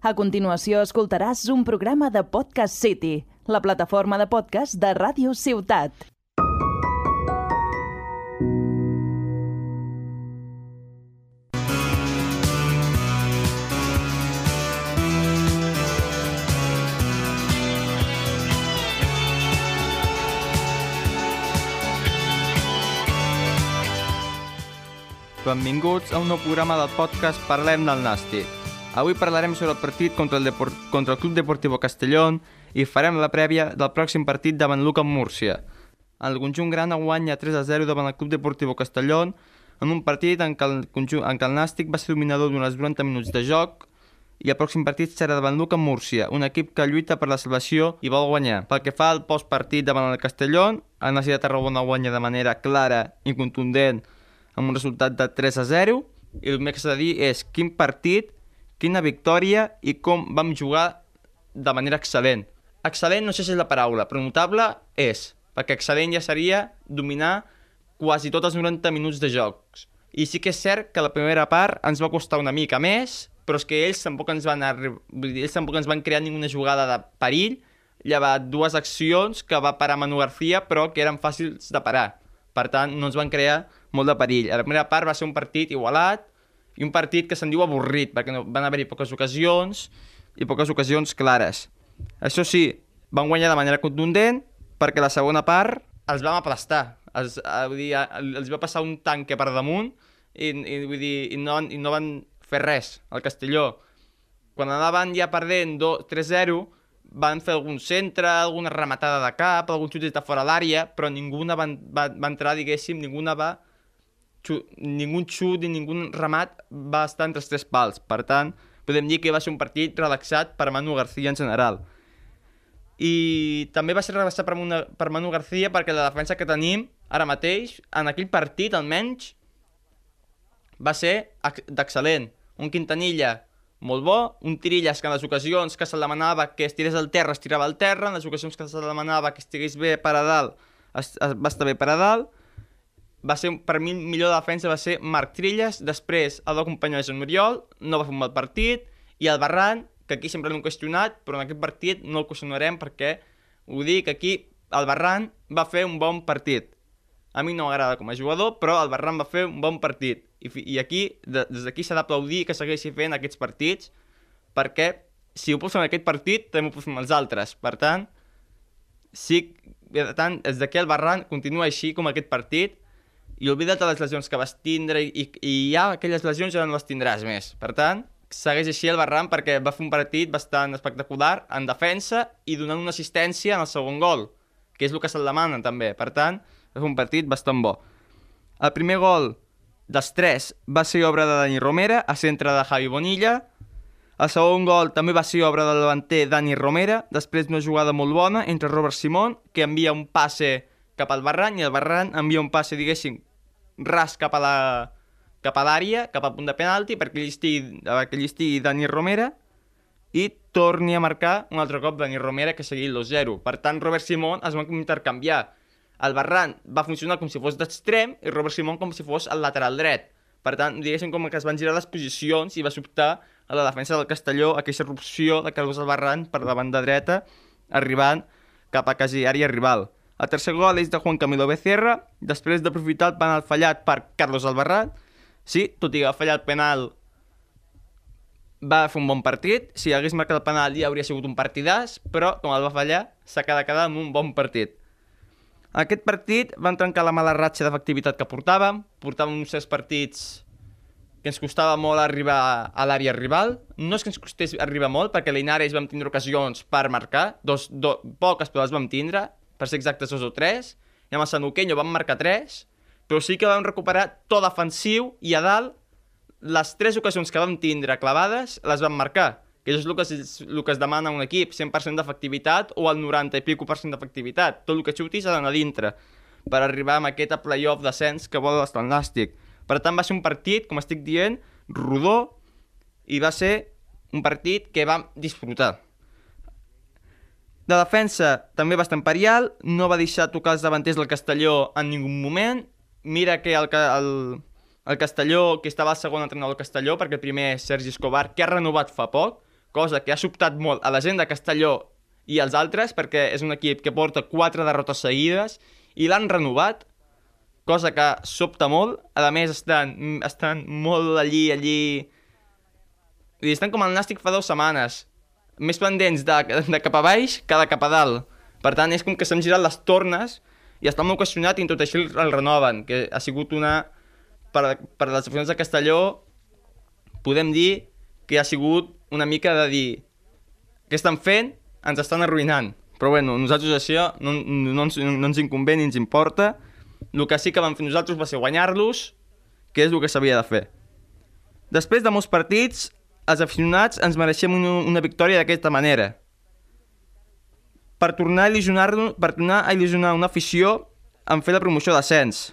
A continuació escoltaràs un programa de Podcast City, la plataforma de podcast de Ràdio Ciutat. Benvinguts a un nou programa del podcast Parlem del Nàstic. Avui parlarem sobre el partit contra el, Depor contra el Club Deportivo Castellón i farem la prèvia del pròxim partit davant Luca Múrcia. El conjunt gran guanya 3 a 0 davant el Club Deportivo Castellón en un partit en què el, conjunt, en què el Nàstic va ser dominador durant els 90 minuts de joc i el pròxim partit serà davant Luca Múrcia, un equip que lluita per la salvació i vol guanyar. Pel que fa al postpartit davant el Castellón, el Nàstic de Tarragona guanya de manera clara i contundent amb un resultat de 3 a 0 i el que s'ha de dir és quin partit, quina victòria i com vam jugar de manera excel·lent. Excel·lent no sé si és la paraula, però notable és, perquè excel·lent ja seria dominar quasi tots els 90 minuts de jocs. I sí que és cert que la primera part ens va costar una mica més, però és que ells tampoc ens van, ells tampoc ens van crear ninguna jugada de perill, llevat dues accions que va parar Manu García, però que eren fàcils de parar. Per tant, no ens van crear molt de perill. A la primera part va ser un partit igualat i un partit que se'n diu avorrit, perquè no, van haver-hi poques ocasions i poques ocasions clares. Això sí, van guanyar de manera contundent perquè la segona part els vam aplastar. Els, eh, vull dir, els va passar un tanque per damunt i, i, vull dir, i, no, i no van fer res al Castelló. Quan anaven ja perdent 3-0, van fer algun centre, alguna rematada de cap, algun xut de fora l'àrea, però ningú va, va, va entrar, diguéssim, ningú va ningú xut i ningú remat va estar entre els tres pals. Per tant, podem dir que va ser un partit relaxat per Manu García en general. I també va ser relaxat per, Manu, per Manu García perquè la defensa que tenim ara mateix, en aquell partit almenys, va ser d'excel·lent. Un Quintanilla molt bo, un Tirillas que en les ocasions que se'l demanava que estirés al terra, estirava al terra, en les ocasions que se'l demanava que estigués bé per a dalt, es, es, va estar bé per a dalt, va ser, per mi, millor defensa va ser Marc Trilles, després el va acompanyar Joan Muriol, no va fer un mal partit, i el Barran, que aquí sempre l'hem qüestionat, però en aquest partit no el qüestionarem perquè, ho dic, aquí el Barran va fer un bon partit. A mi no m'agrada com a jugador, però el Barran va fer un bon partit. I, i aquí, de, des d'aquí s'ha d'aplaudir que segueixi fent aquests partits, perquè si ho pot fer en aquest partit, també ho pot fer amb els altres. Per tant, sí, per tant, des d'aquí el Barran continua així com aquest partit, i oblida't de les lesions que vas tindre i, i ja aquelles lesions ja no les tindràs més. Per tant, segueix així el Barran perquè va fer un partit bastant espectacular en defensa i donant una assistència en el segon gol, que és el que se'l demanen també. Per tant, fer un partit bastant bo. El primer gol dels tres va ser obra de Dani Romera, a centre de Javi Bonilla. El segon gol també va ser obra del davanter Dani Romera, després d'una jugada molt bona entre Robert Simón, que envia un passe cap al Barran, i el Barran envia un passe, diguéssim, ras cap a la cap a l'àrea, cap al punt de penalti, perquè allí estigui, perquè estigui Dani Romera i torni a marcar un altre cop Dani Romera que seguir l'1-0. Per tant, Robert Simón es va intercanviar. El Barran va funcionar com si fos d'extrem i Robert Simón com si fos el lateral dret. Per tant, diguéssim com que es van girar les posicions i va sobtar a la defensa del Castelló aquesta erupció de Carlos Albarran per la banda dreta, arribant cap a quasi àrea rival. El tercer gol és de Juan Camilo Becerra, després d'aprofitar el penal fallat per Carlos Albarrán. Sí, tot i que va fallar el penal, va fer un bon partit. Si hagués marcat el penal ja hauria sigut un partidàs, però com el va fallar, s'ha quedat quedar amb un bon partit. Aquest partit van trencar la mala ratxa d'efectivitat que portàvem. Portàvem uns certs partits que ens costava molt arribar a l'àrea rival. No és que ens costés arribar molt, perquè l'Inares vam tindre ocasions per marcar, dos, do, poques però les vam tindre, per ser exactes dos o tres, i amb el Sanuqueño vam marcar tres, però sí que vam recuperar tot defensiu i a dalt les tres ocasions que vam tindre clavades les vam marcar, que això és el que es, el que es demana a un equip, 100% d'efectivitat o el 90 i pico per cent d'efectivitat. Tot el que xutis ha d'anar dintre per arribar a aquest playoff d'ascens que vol l'estat Nàstic. Per tant, va ser un partit, com estic dient, rodó i va ser un partit que vam disfrutar. De defensa, també bastant parial, no va deixar tocar els davanters del Castelló en ningú moment. Mira que el, el, el Castelló, que estava el segon entrenador del Castelló, perquè el primer és Sergi Escobar, que ha renovat fa poc, cosa que ha sobtat molt a la gent de Castelló i als altres, perquè és un equip que porta quatre derrotes seguides i l'han renovat, cosa que sobta molt. A més, estan, estan molt allí, allí... I estan com el Nàstic fa dues setmanes, més pendents de, de cap a baix que de cap a dalt. Per tant, és com que s'han girat les tornes i estan molt qüestionat i tot així el renoven, que ha sigut una... Per, per les aficions de Castelló, podem dir que ha sigut una mica de dir què estan fent? Ens estan arruïnant. Però bueno, nosaltres això no, no, ens, no ens inconvé ni ens importa. El que sí que vam fer nosaltres va ser guanyar-los, que és el que s'havia de fer. Després de molts partits, els aficionats ens mereixem una, una victòria d'aquesta manera. Per tornar a il·lusionar, per tornar a il·lusionar una afició en fer la promoció d'ascens.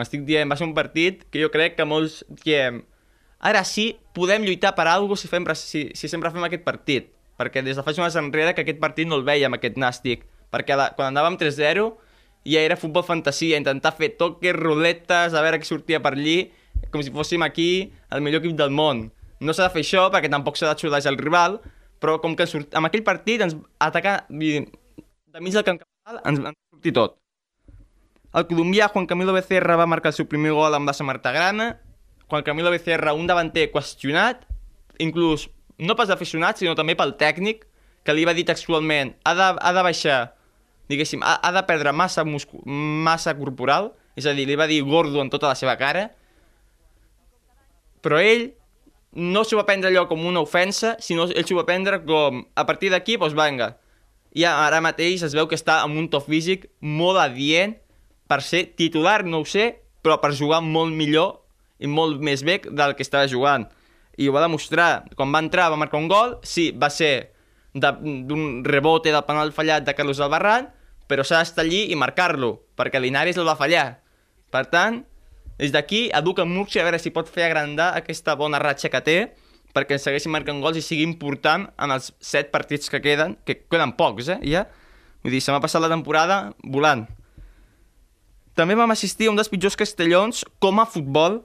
Estic dient, va ser un partit que jo crec que molts diem ara sí podem lluitar per alguna cosa si, fem, si, si sempre fem aquest partit. Perquè des de fa setmanes enrere que aquest partit no el veiem, aquest nàstic. Perquè la, quan anàvem 3-0 ja era futbol fantasia, intentar fer toques, ruletes, a veure qui sortia per allí, com si fóssim aquí el millor equip del món. No s'ha de fer això perquè tampoc s'ha de xudejar el rival, però com que surt, amb aquell partit ens ataca de mig del camp capital ens, ens sortir tot. El colombià Juan Camilo Becerra va marcar el seu primer gol amb la samarta grana, Juan Camilo Becerra un davanter qüestionat, inclús no pas aficionat, sinó també pel tècnic, que li va dir textualment ha de, ha de baixar, diguéssim, ha, ha de perdre massa, muscu massa corporal, és a dir, li va dir gordo en tota la seva cara, però ell no s'ho va prendre allò com una ofensa, sinó ell s'ho va prendre com, a partir d'aquí, doncs venga. I ara mateix es veu que està amb un to físic molt adient per ser titular, no ho sé, però per jugar molt millor i molt més bé del que estava jugant. I ho va demostrar. Quan va entrar va marcar un gol, sí, va ser d'un rebote del penal fallat de Carlos Albarrán, però s'ha d'estar allí i marcar-lo, perquè Linares el va fallar. Per tant, des d'aquí, educa Murcia a veure si pot fer agrandar aquesta bona ratxa que té perquè segueixi marcant gols i sigui important en els set partits que queden, que queden pocs, eh, ja. Vull dir, se m'ha passat la temporada volant. També vam assistir a un dels pitjors castellons com a futbol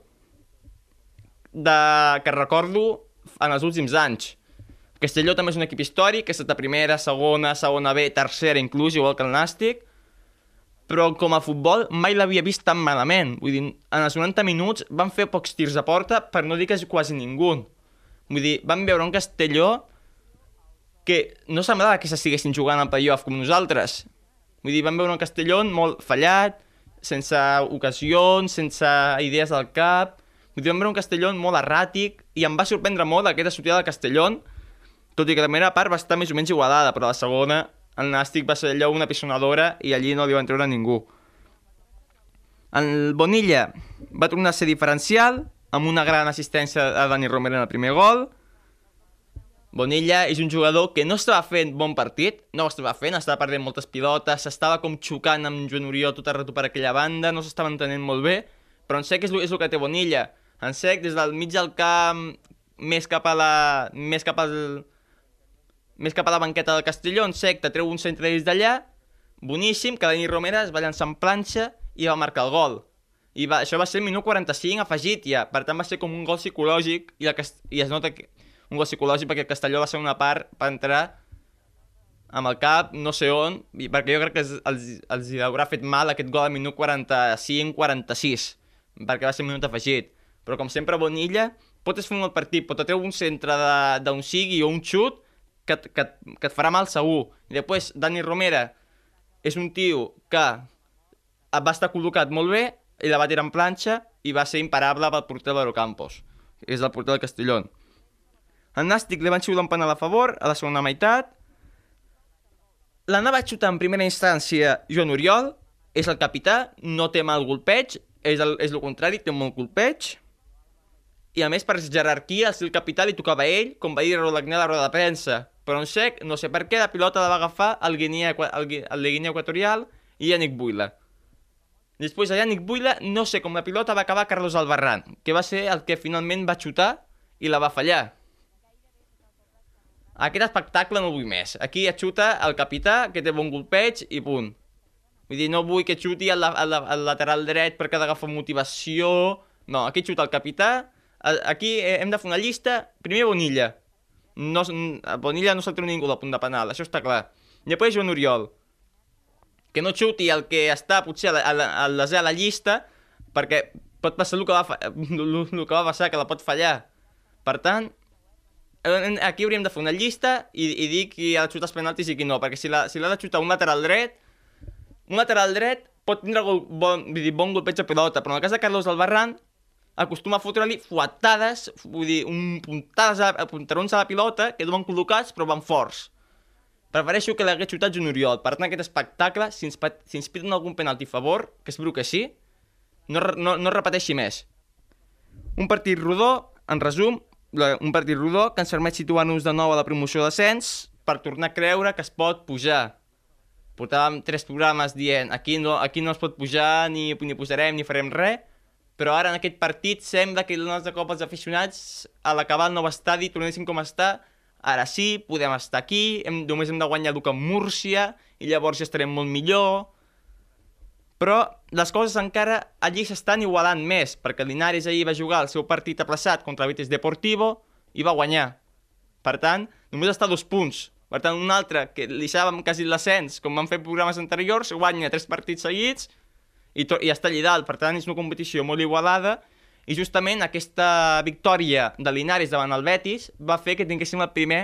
de... que recordo en els últims anys. Castelló també és un equip històric, que ha estat a primera, segona, segona B, tercera inclús, igual que el Nàstic, però com a futbol mai l'havia vist tan malament. Vull dir, en els 90 minuts van fer pocs tirs a porta, per no dir que és quasi ningú. Vull dir, van veure un Castelló que no semblava que s'estiguessin jugant al playoff com nosaltres. Vull dir, van veure un Castelló molt fallat, sense ocasions, sense idees del cap... Vull dir, van veure un Castelló molt erràtic i em va sorprendre molt aquesta sortida del Castelló, tot i que la primera part va estar més o menys igualada, però la segona el Nàstic va ser allò una pisonadora i allí no li van treure ningú. El Bonilla va tornar a ser diferencial, amb una gran assistència a Dani Romero en el primer gol. Bonilla és un jugador que no estava fent bon partit, no ho estava fent, estava perdent moltes pilotes, s'estava com xocant amb Joan Oriol tot el rato per aquella banda, no s'estava entenent molt bé, però en sec és, és el que té Bonilla. En sec, des del mig del camp, més cap a la... més cap al més cap a la banqueta del Castelló, en sec, te treu un centre des d'allà, boníssim, que Dani Romera es va llançar en planxa i va marcar el gol. I va, això va ser el minut 45 afegit ja, per tant va ser com un gol psicològic i, el i es nota que un gol psicològic perquè el Castelló va ser una part per entrar amb el cap, no sé on, i perquè jo crec que els, els haurà fet mal aquest gol al minut 45-46, perquè va ser un minut afegit. Però com sempre Bonilla, pots fer un partit, pot treure un centre d'un sigui o un xut, que, que, que et farà mal segur. I després, Dani Romera és un tio que va estar col·locat molt bé i la va tirar en planxa i va ser imparable pel porter de l'Eurocampos, que és el porter del Castellón. El Nàstic li van xiular un penal a favor a la segona meitat. L'anava a xutar en primera instància Joan Oriol, és el capità, no té mal golpeig, és el, és el contrari, té un molt golpeig. I a més, per jerarquia, el capità li tocava a ell, com va dir Rodagné a la roda de premsa sec, no sé per què, la pilota la va agafar el, Guinea, el, el de Guinea Equatorial i Yannick Buila. Després a Yannick Buila, no sé com la pilota va acabar Carlos Albarrán, que va ser el que finalment va xutar i la va fallar. Aquest espectacle no vull més. Aquí et xuta el capità, que té bon golpeig, i punt. Vull dir, no vull que xuti al, al, al lateral dret perquè ha d'agafar motivació... No, aquí xuta el capità. Aquí hem de fer una llista. Primer Bonilla, no, a Bonilla no se'l treu ningú del punt de penal, això està clar. I després Joan Oriol, que no xuti el que està potser a la, a la, a la, llista, perquè pot passar el que, va, el, que va passar, que la pot fallar. Per tant, aquí hauríem de fer una llista i, i dir qui ha de xutar els penaltis i qui no, perquè si l'ha si de xutar un lateral dret, un lateral dret pot tindre gol, bon, dir, bon golpeig de pilota, però en el cas de Carlos Albarran acostuma a fotre-li fuetades, vull dir, un puntades a, a puntarons a la pilota que duen col·locats però van forts. Prefereixo que l'hagués xutat un Oriol. Per tant, aquest espectacle, si ens piden algun penalti a favor, que espero que sí, no, no, no repeteixi més. Un partit rodó, en resum, un partit rodó que ens permet situar-nos de nou a la promoció d'ascens per tornar a creure que es pot pujar. Portàvem tres programes dient aquí no, aquí no es pot pujar, ni, ni posarem, ni farem res, però ara en aquest partit sembla que el nostre cop els aficionats a l'acabar el nou estadi tornéssim com està ara sí, podem estar aquí hem, només hem de guanyar el Camp Múrcia i llavors ja estarem molt millor. Però les coses encara allí s'estan igualant més perquè Linares ahir va jugar el seu partit aplaçat contra el Betis Deportivo i va guanyar. Per tant, només està a dos punts. Per tant, un altre que li deixàvem quasi l'ascens com van fer programes anteriors guanya tres partits seguits i, i està allà dalt. Per tant, és una competició molt igualada i justament aquesta victòria de Linares davant el Betis va fer que tinguéssim el primer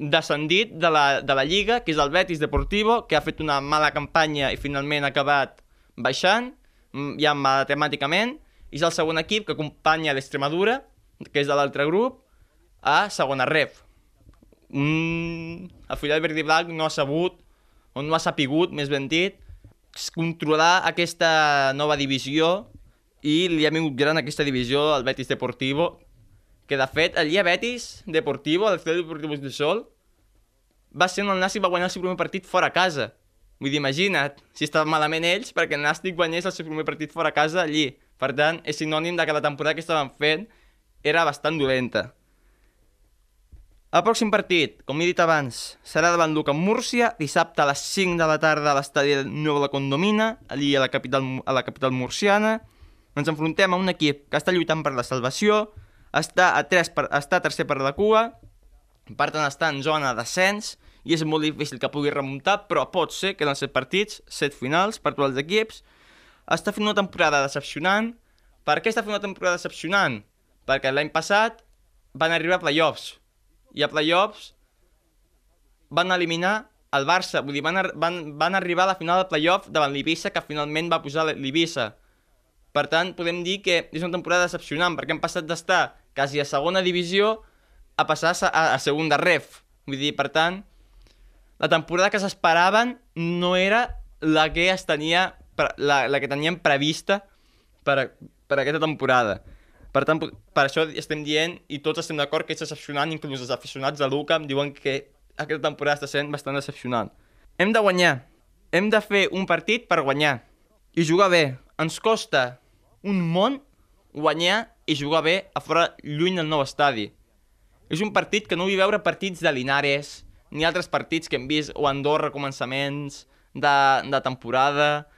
descendit de la, de la Lliga, que és el Betis Deportivo, que ha fet una mala campanya i finalment ha acabat baixant, mm, ja matemàticament, i és el segon equip que acompanya l'Extremadura, que és de l'altre grup, a segona ref. Mm, el filial verd i blanc no ha sabut, o no ha sapigut, més ben dit, controlar aquesta nova divisió i li ha vingut gran aquesta divisió al Betis Deportivo, que de fet el dia Betis Deportivo, el Ciudad Deportivo de Sol, va ser on el Nàstic va guanyar el seu primer partit fora a casa. Vull dir, imagina't, si estaven malament ells perquè el Nàstic guanyés el seu primer partit fora a casa allí. Per tant, és sinònim de que la temporada que estaven fent era bastant dolenta. El pròxim partit, com he dit abans, serà davant Luca Múrcia, dissabte a les 5 de la tarda a l'estadi Nova la Condomina, allí a la, capital, a la capital murciana. Ens enfrontem a un equip que està lluitant per la salvació, està a, tres per, està a tercer per la cua, per tant està en zona d'ascens, i és molt difícil que pugui remuntar, però pot ser que en els set partits, set finals per tots els equips, està fent una temporada decepcionant. Per què està fent una temporada decepcionant? Perquè l'any passat van arribar a playoffs, i a playoffs van eliminar el Barça, vull dir, van, van, van arribar a la final del playoff davant l'Ibissa, que finalment va posar l'Ibissa. Per tant, podem dir que és una temporada decepcionant, perquè hem passat d'estar quasi a segona divisió a passar a, a, a segunda ref. Vull dir, per tant, la temporada que s'esperaven no era la que es tenia, la, la que teníem prevista per, per aquesta temporada. Per tant, per això estem dient, i tots estem d'acord que és decepcionant, inclús els aficionats de Luca em diuen que aquesta temporada està sent bastant decepcionant. Hem de guanyar. Hem de fer un partit per guanyar. I jugar bé. Ens costa un món guanyar i jugar bé a fora lluny del nou estadi. És un partit que no vull veure partits de Linares, ni altres partits que hem vist o Andorra començaments de, de temporada.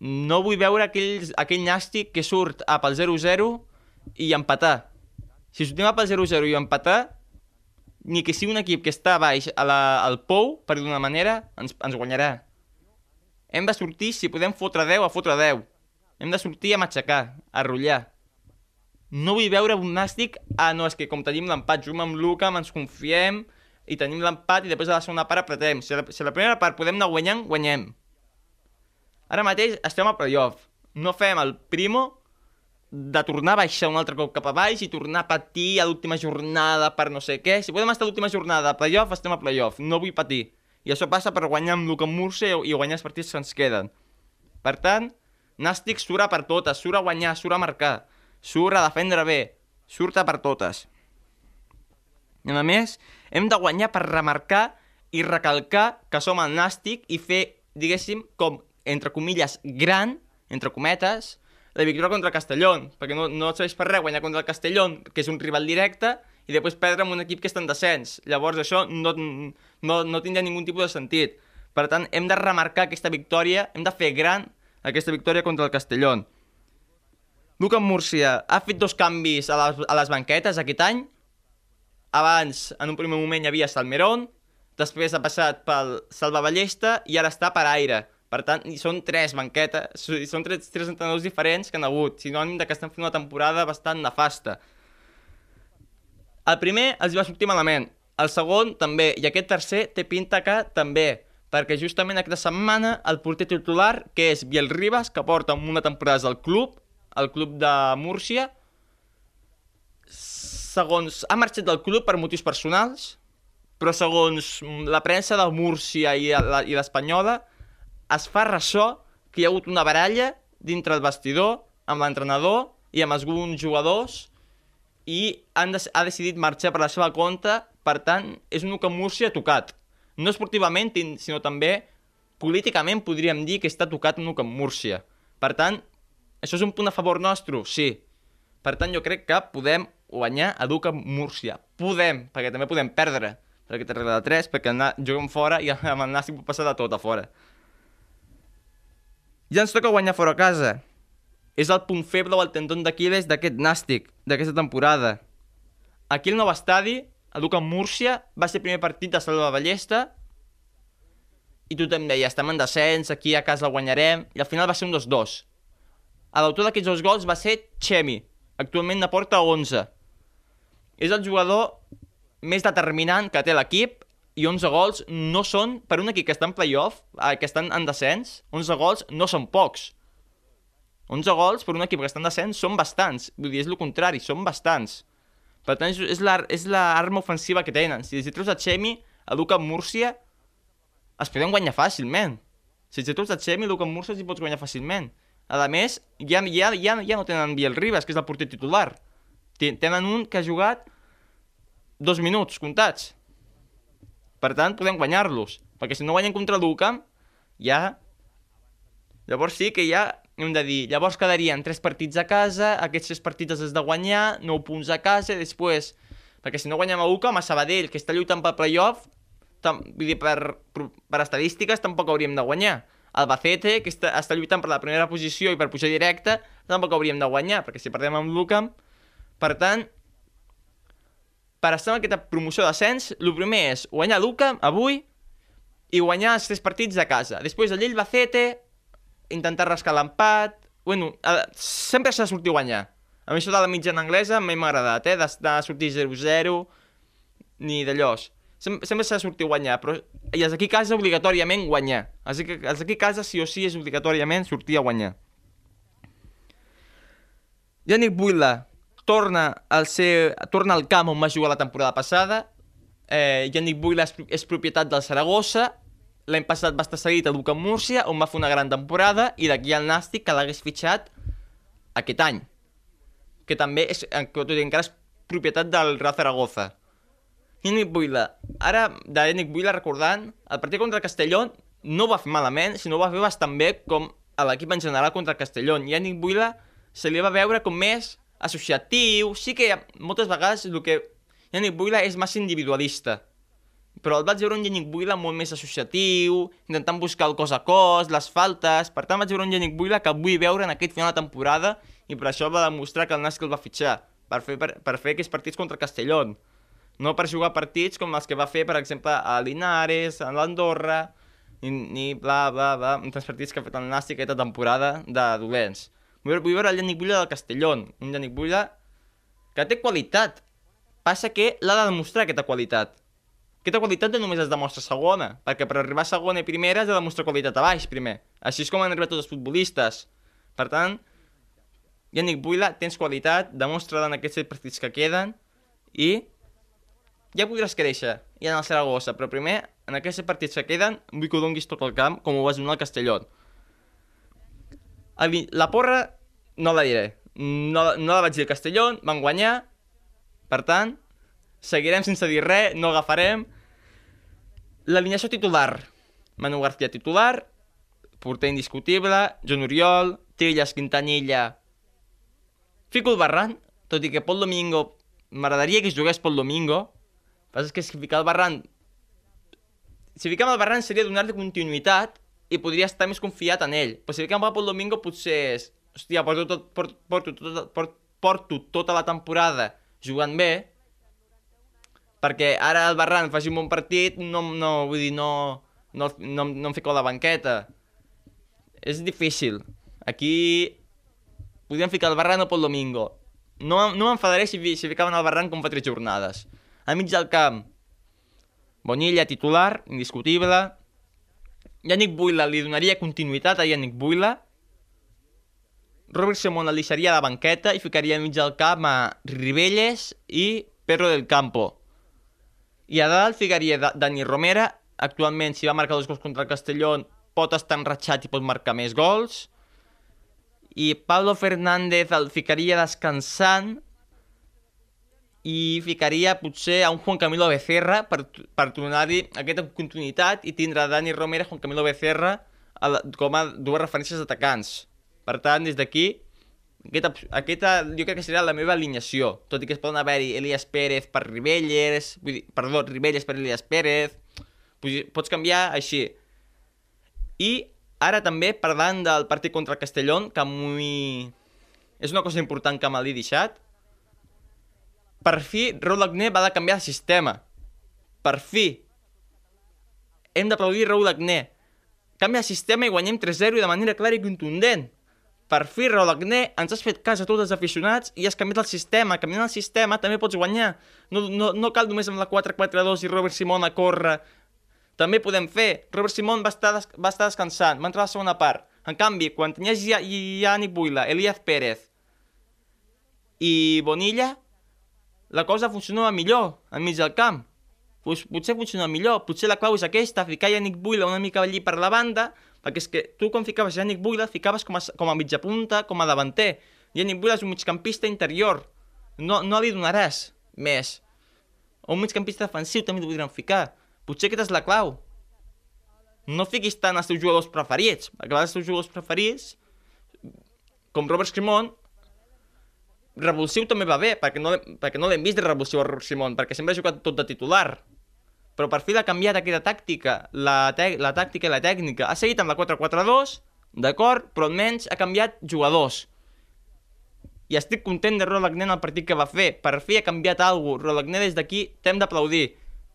No vull veure aquell, aquell nàstic que surt a pel 0-0 i empatar. Si sortim a pel 0-0 i empatar, ni que sigui un equip que està baix a la, al pou, per d'una manera, ens, ens guanyarà. Hem de sortir, si podem fotre 10, a fotre 10. Hem de sortir a matxacar, a rotllar. No vull veure un nàstic, ah, no, és que com tenim l'empat, juguem amb Luca, ens confiem, i tenim l'empat i després a la segona part apretem. Si la, si la primera part podem anar guanyant, guanyem. Ara mateix estem a playoff. No fem el primo de tornar a baixar un altre cop cap a baix i tornar a patir a l'última jornada per no sé què. Si podem estar a l'última jornada a playoff, estem a playoff. No vull patir. I això passa per guanyar amb Luca Murcia i guanyar els partits que ens queden. Per tant, Nàstic surt per totes, surt a guanyar, surt a marcar, surt a defendre bé, surt per totes. I a més, hem de guanyar per remarcar i recalcar que som el Nàstic i fer, diguéssim, com, entre comilles, gran, entre cometes, la victòria contra el Castellón, perquè no, no serveix per res guanyar contra el Castellón, que és un rival directe, i després perdre amb un equip que està en descens. Llavors això no, no, no tindria ningun tipus de sentit. Per tant, hem de remarcar aquesta victòria, hem de fer gran aquesta victòria contra el Castellón. Luca Múrcia ha fet dos canvis a les, a les banquetes aquest any. abans, en un primer moment, hi havia Salmerón, després ha passat pel Salva Ballesta i ara està per Aire. Per tant, hi són tres banquetes, són tres, tres entrenadors diferents que han hagut, sinònim de que estan fent una temporada bastant nefasta. El primer els va sortir malament, el segon també, i aquest tercer té pinta que també, perquè justament aquesta setmana el porter titular, que és Biel Ribas, que porta una temporada al club, al club de Múrcia, segons... ha marxat del club per motius personals, però segons la premsa de Múrcia i l'Espanyola, es fa ressò que hi ha hagut una baralla dintre el vestidor amb l'entrenador i amb alguns jugadors i han de, ha decidit marxar per la seva compte, per tant, és un que Múrcia tocat. No esportivament, sinó també políticament podríem dir que està tocat un que Múrcia. Per tant, això és un punt a favor nostre? Sí. Per tant, jo crec que podem guanyar a Duca Múrcia. Podem, perquè també podem perdre perquè té regla de 3, perquè anar, juguem fora i amb el Nàstic pot passar de tot a fora. Ja ens toca guanyar fora a casa. És el punt feble o el tendon d'Aquiles d'aquest Nàstic, d'aquesta temporada. Aquí el nou estadi, a Duca Múrcia, va ser el primer partit de Salva Ballesta i tothom deia, estem en descens, aquí a casa guanyarem, i al final va ser un 2-2. L'autor d'aquests dos gols va ser Chemi, actualment na porta 11. És el jugador més determinant que té l'equip i 11 gols no són, per un equip que està en playoff, eh, que estan en descens, 11 gols no són pocs. 11 gols per un equip que està en descens són bastants. Vull dir, és el contrari, són bastants. Per tant, és l'arma la, ofensiva que tenen. Si els treus a Xemi, a Luca Múrcia, es poden guanyar fàcilment. Si els treus a Xemi, a Luca Múrcia, els pots guanyar fàcilment. A més, ja, ja, ja, ja no tenen Biel Ribas, que és el porter titular. Tenen un que ha jugat dos minuts comptats. Per tant, podem guanyar-los. Perquè si no guanyen contra l'UCAM, ja... Llavors sí que ja hem de dir, llavors quedarien tres partits a casa, aquests tres partits els has de guanyar, 9 punts a casa, i després... Perquè si no guanyem a UCAM, a Sabadell, que està lluitant pel playoff, vull dir, per, per estadístiques tampoc hauríem de guanyar. Albacete, que està, està lluitant per la primera posició i per pujar directe, tampoc hauríem de guanyar, perquè si perdem amb l'UCAM... Per tant, per estar en aquesta promoció d'ascens, el primer és guanyar l'UCA avui i guanyar els tres partits de casa. Després el Bacete, intentar rascar l'empat... Bueno, sempre s'ha de sortir a guanyar. A mi això de la mitjana anglesa m'ha agradat, eh? De, de sortir 0-0, ni d'allò. Sem sempre s'ha de sortir a guanyar, però i els aquí a casa obligatòriament guanyar. Els aquí, els aquí a casa sí o sí és obligatòriament sortir a guanyar. Yannick Buila, torna al, ser, torna al camp on va jugar la temporada passada. Eh, Yannick Buila és, és propietat del Saragossa. L'any passat va estar seguit a Duca Múrcia, on va fer una gran temporada, i d'aquí al Nàstic, que l'hagués fitxat aquest any. Que també és, tot i encara és propietat del Real Zaragoza. Yannick Buila. Ara, de Yannick Buila, recordant, el partit contra el Castelló no va fer malament, sinó va fer bastant bé com a l'equip en general contra el Castelló. Yannick Buila se li va veure com més associatiu, sí que moltes vegades el que Yannick Buila és massa individualista, però el vaig veure un Yannick Buila molt més associatiu, intentant buscar el cos a cos, les faltes, per tant vaig veure un Yannick Buila que vull veure en aquest final de temporada i per això va demostrar que el Nàstic el va fitxar, per fer, per, per fer aquests partits contra Castellón, no per jugar partits com els que va fer, per exemple, a Linares, a l'Andorra, ni, ni bla, bla, bla, uns partits que ha fet el Nàstic aquesta temporada de dolents. Vull, vull veure el Yannick Bulla del Castellón, un Yannick Bulla que té qualitat. Passa que l'ha de demostrar aquesta qualitat. Aquesta qualitat no només es demostra segona, perquè per arribar a segona i primera has de demostrar qualitat a baix primer. Així és com han arribat tots els futbolistes. Per tant, Yannick Buila, tens qualitat, demostra en aquests set partits que queden i ja podràs créixer, ja en el Saragossa, però primer, en aquests partits que queden, vull que ho donguis tot el camp, com ho vas donar al Castelló. La porra no la diré. No, no la vaig dir a Castelló, van guanyar. Per tant, seguirem sense dir res, no agafarem. L'alineació titular. Manu García titular, porter indiscutible, Joan Oriol, Trillas, Quintanilla... Fico el Barran, tot i que Pol Domingo... M'agradaria que jugués Pol Domingo. El que és que si ficar el Barran... Si ficam el Barran seria donar-li continuïtat i podria estar més confiat en ell. Però si el camp pel domingo potser és... Hòstia, porto, tot, porto, porto, tot, porto, porto tota la temporada jugant bé perquè ara el Barran faci un bon partit, no, no, vull dir, no, no, no, no em fico a la banqueta. És difícil. Aquí podríem ficar el Barran o pel Domingo. No, no m'enfadaré si, si ficaven el Barran com fa tres jornades. A mig del camp, Bonilla titular, indiscutible. Yannick Buila li donaria continuïtat a Yannick Buila. Robert Simón el deixaria a la banqueta i ficaria mig del camp a Ribelles i Perro del Campo. I a dalt ficaria Dani Romera, actualment si va marcar dos gols contra el Castellón pot estar enratxat i pot marcar més gols. I Pablo Fernández el ficaria descansant i ficaria potser a un Juan Camilo Becerra per, per tornar-hi aquesta continuïtat i tindre Dani Romera i Juan Camilo Becerra a la, com a dues referències atacants. Per tant, des d'aquí, aquesta, aquesta jo crec que serà la meva alineació, tot i que es poden haver-hi Elias Pérez per Ribelles, vull dir, perdó, Ribelles per Elias Pérez, pots canviar així. I ara també, parlant del partit contra el Castellón, que m'hi... és una cosa important que me l'he deixat, per fi Raúl Agné va de canviar de sistema. Per fi. Hem d'aplaudir Raúl Agné. Canvia de sistema i guanyem 3-0 de manera clara i contundent. Per fi, Raúl Agné, ens has fet cas a tots els aficionats i has canviat el sistema. Canviant el sistema també pots guanyar. No, no, no cal només amb la 4-4-2 i Robert Simón a córrer. També podem fer. Robert Simón va estar, va estar descansant, va entrar a la segona part. En canvi, quan tenies Yannick Buila, Elias Pérez i Bonilla, la cosa funcionava millor enmig del camp. Pues, potser funciona millor, potser la clau és aquesta, ficar Yannick Buila una mica allí per la banda perquè és que tu quan ficaves Yannick Buila ficaves com a, com a mitja punta, com a davanter. Yannick Buila és un migcampista interior. No, no li donaràs més. O un migcampista defensiu també t'ho podríem ficar. Potser aquesta és la clau. No fiquis tant els teus jugadors preferits, perquè els teus jugadors preferits, com Robert Simon, revulsiu també va bé, perquè no, perquè no l'hem vist de revulsiu a Simon, perquè sempre ha jugat tot de titular però per fi l'ha canviat aquesta tàctica, la, la tàctica i la tècnica. Ha seguit amb la 4-4-2, d'acord, però almenys ha canviat jugadors. I estic content de Rolagné en el partit que va fer. Per fi ha canviat alguna cosa. Rolagné des d'aquí t'hem d'aplaudir.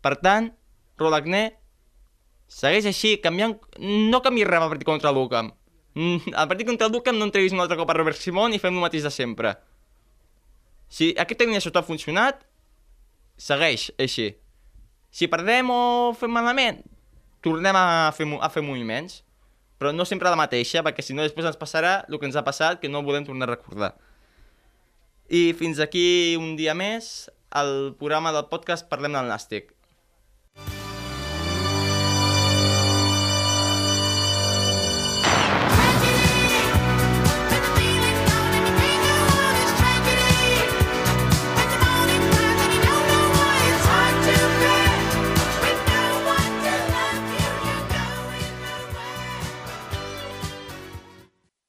Per tant, Rolagné segueix així, canviant... No canvi res al partit contra el Lucam. Mm, al partit contra el Lucam no entrevis un altre cop a Robert Simon i fem el mateix de sempre. Si aquesta línia ha funcionat, segueix així. Si perdem o fem malament, tornem a fer, a fer moviments. Però no sempre la mateixa, perquè si no després ens passarà el que ens ha passat, que no volem tornar a recordar. I fins aquí un dia més, al programa del podcast Parlem del Nàstic.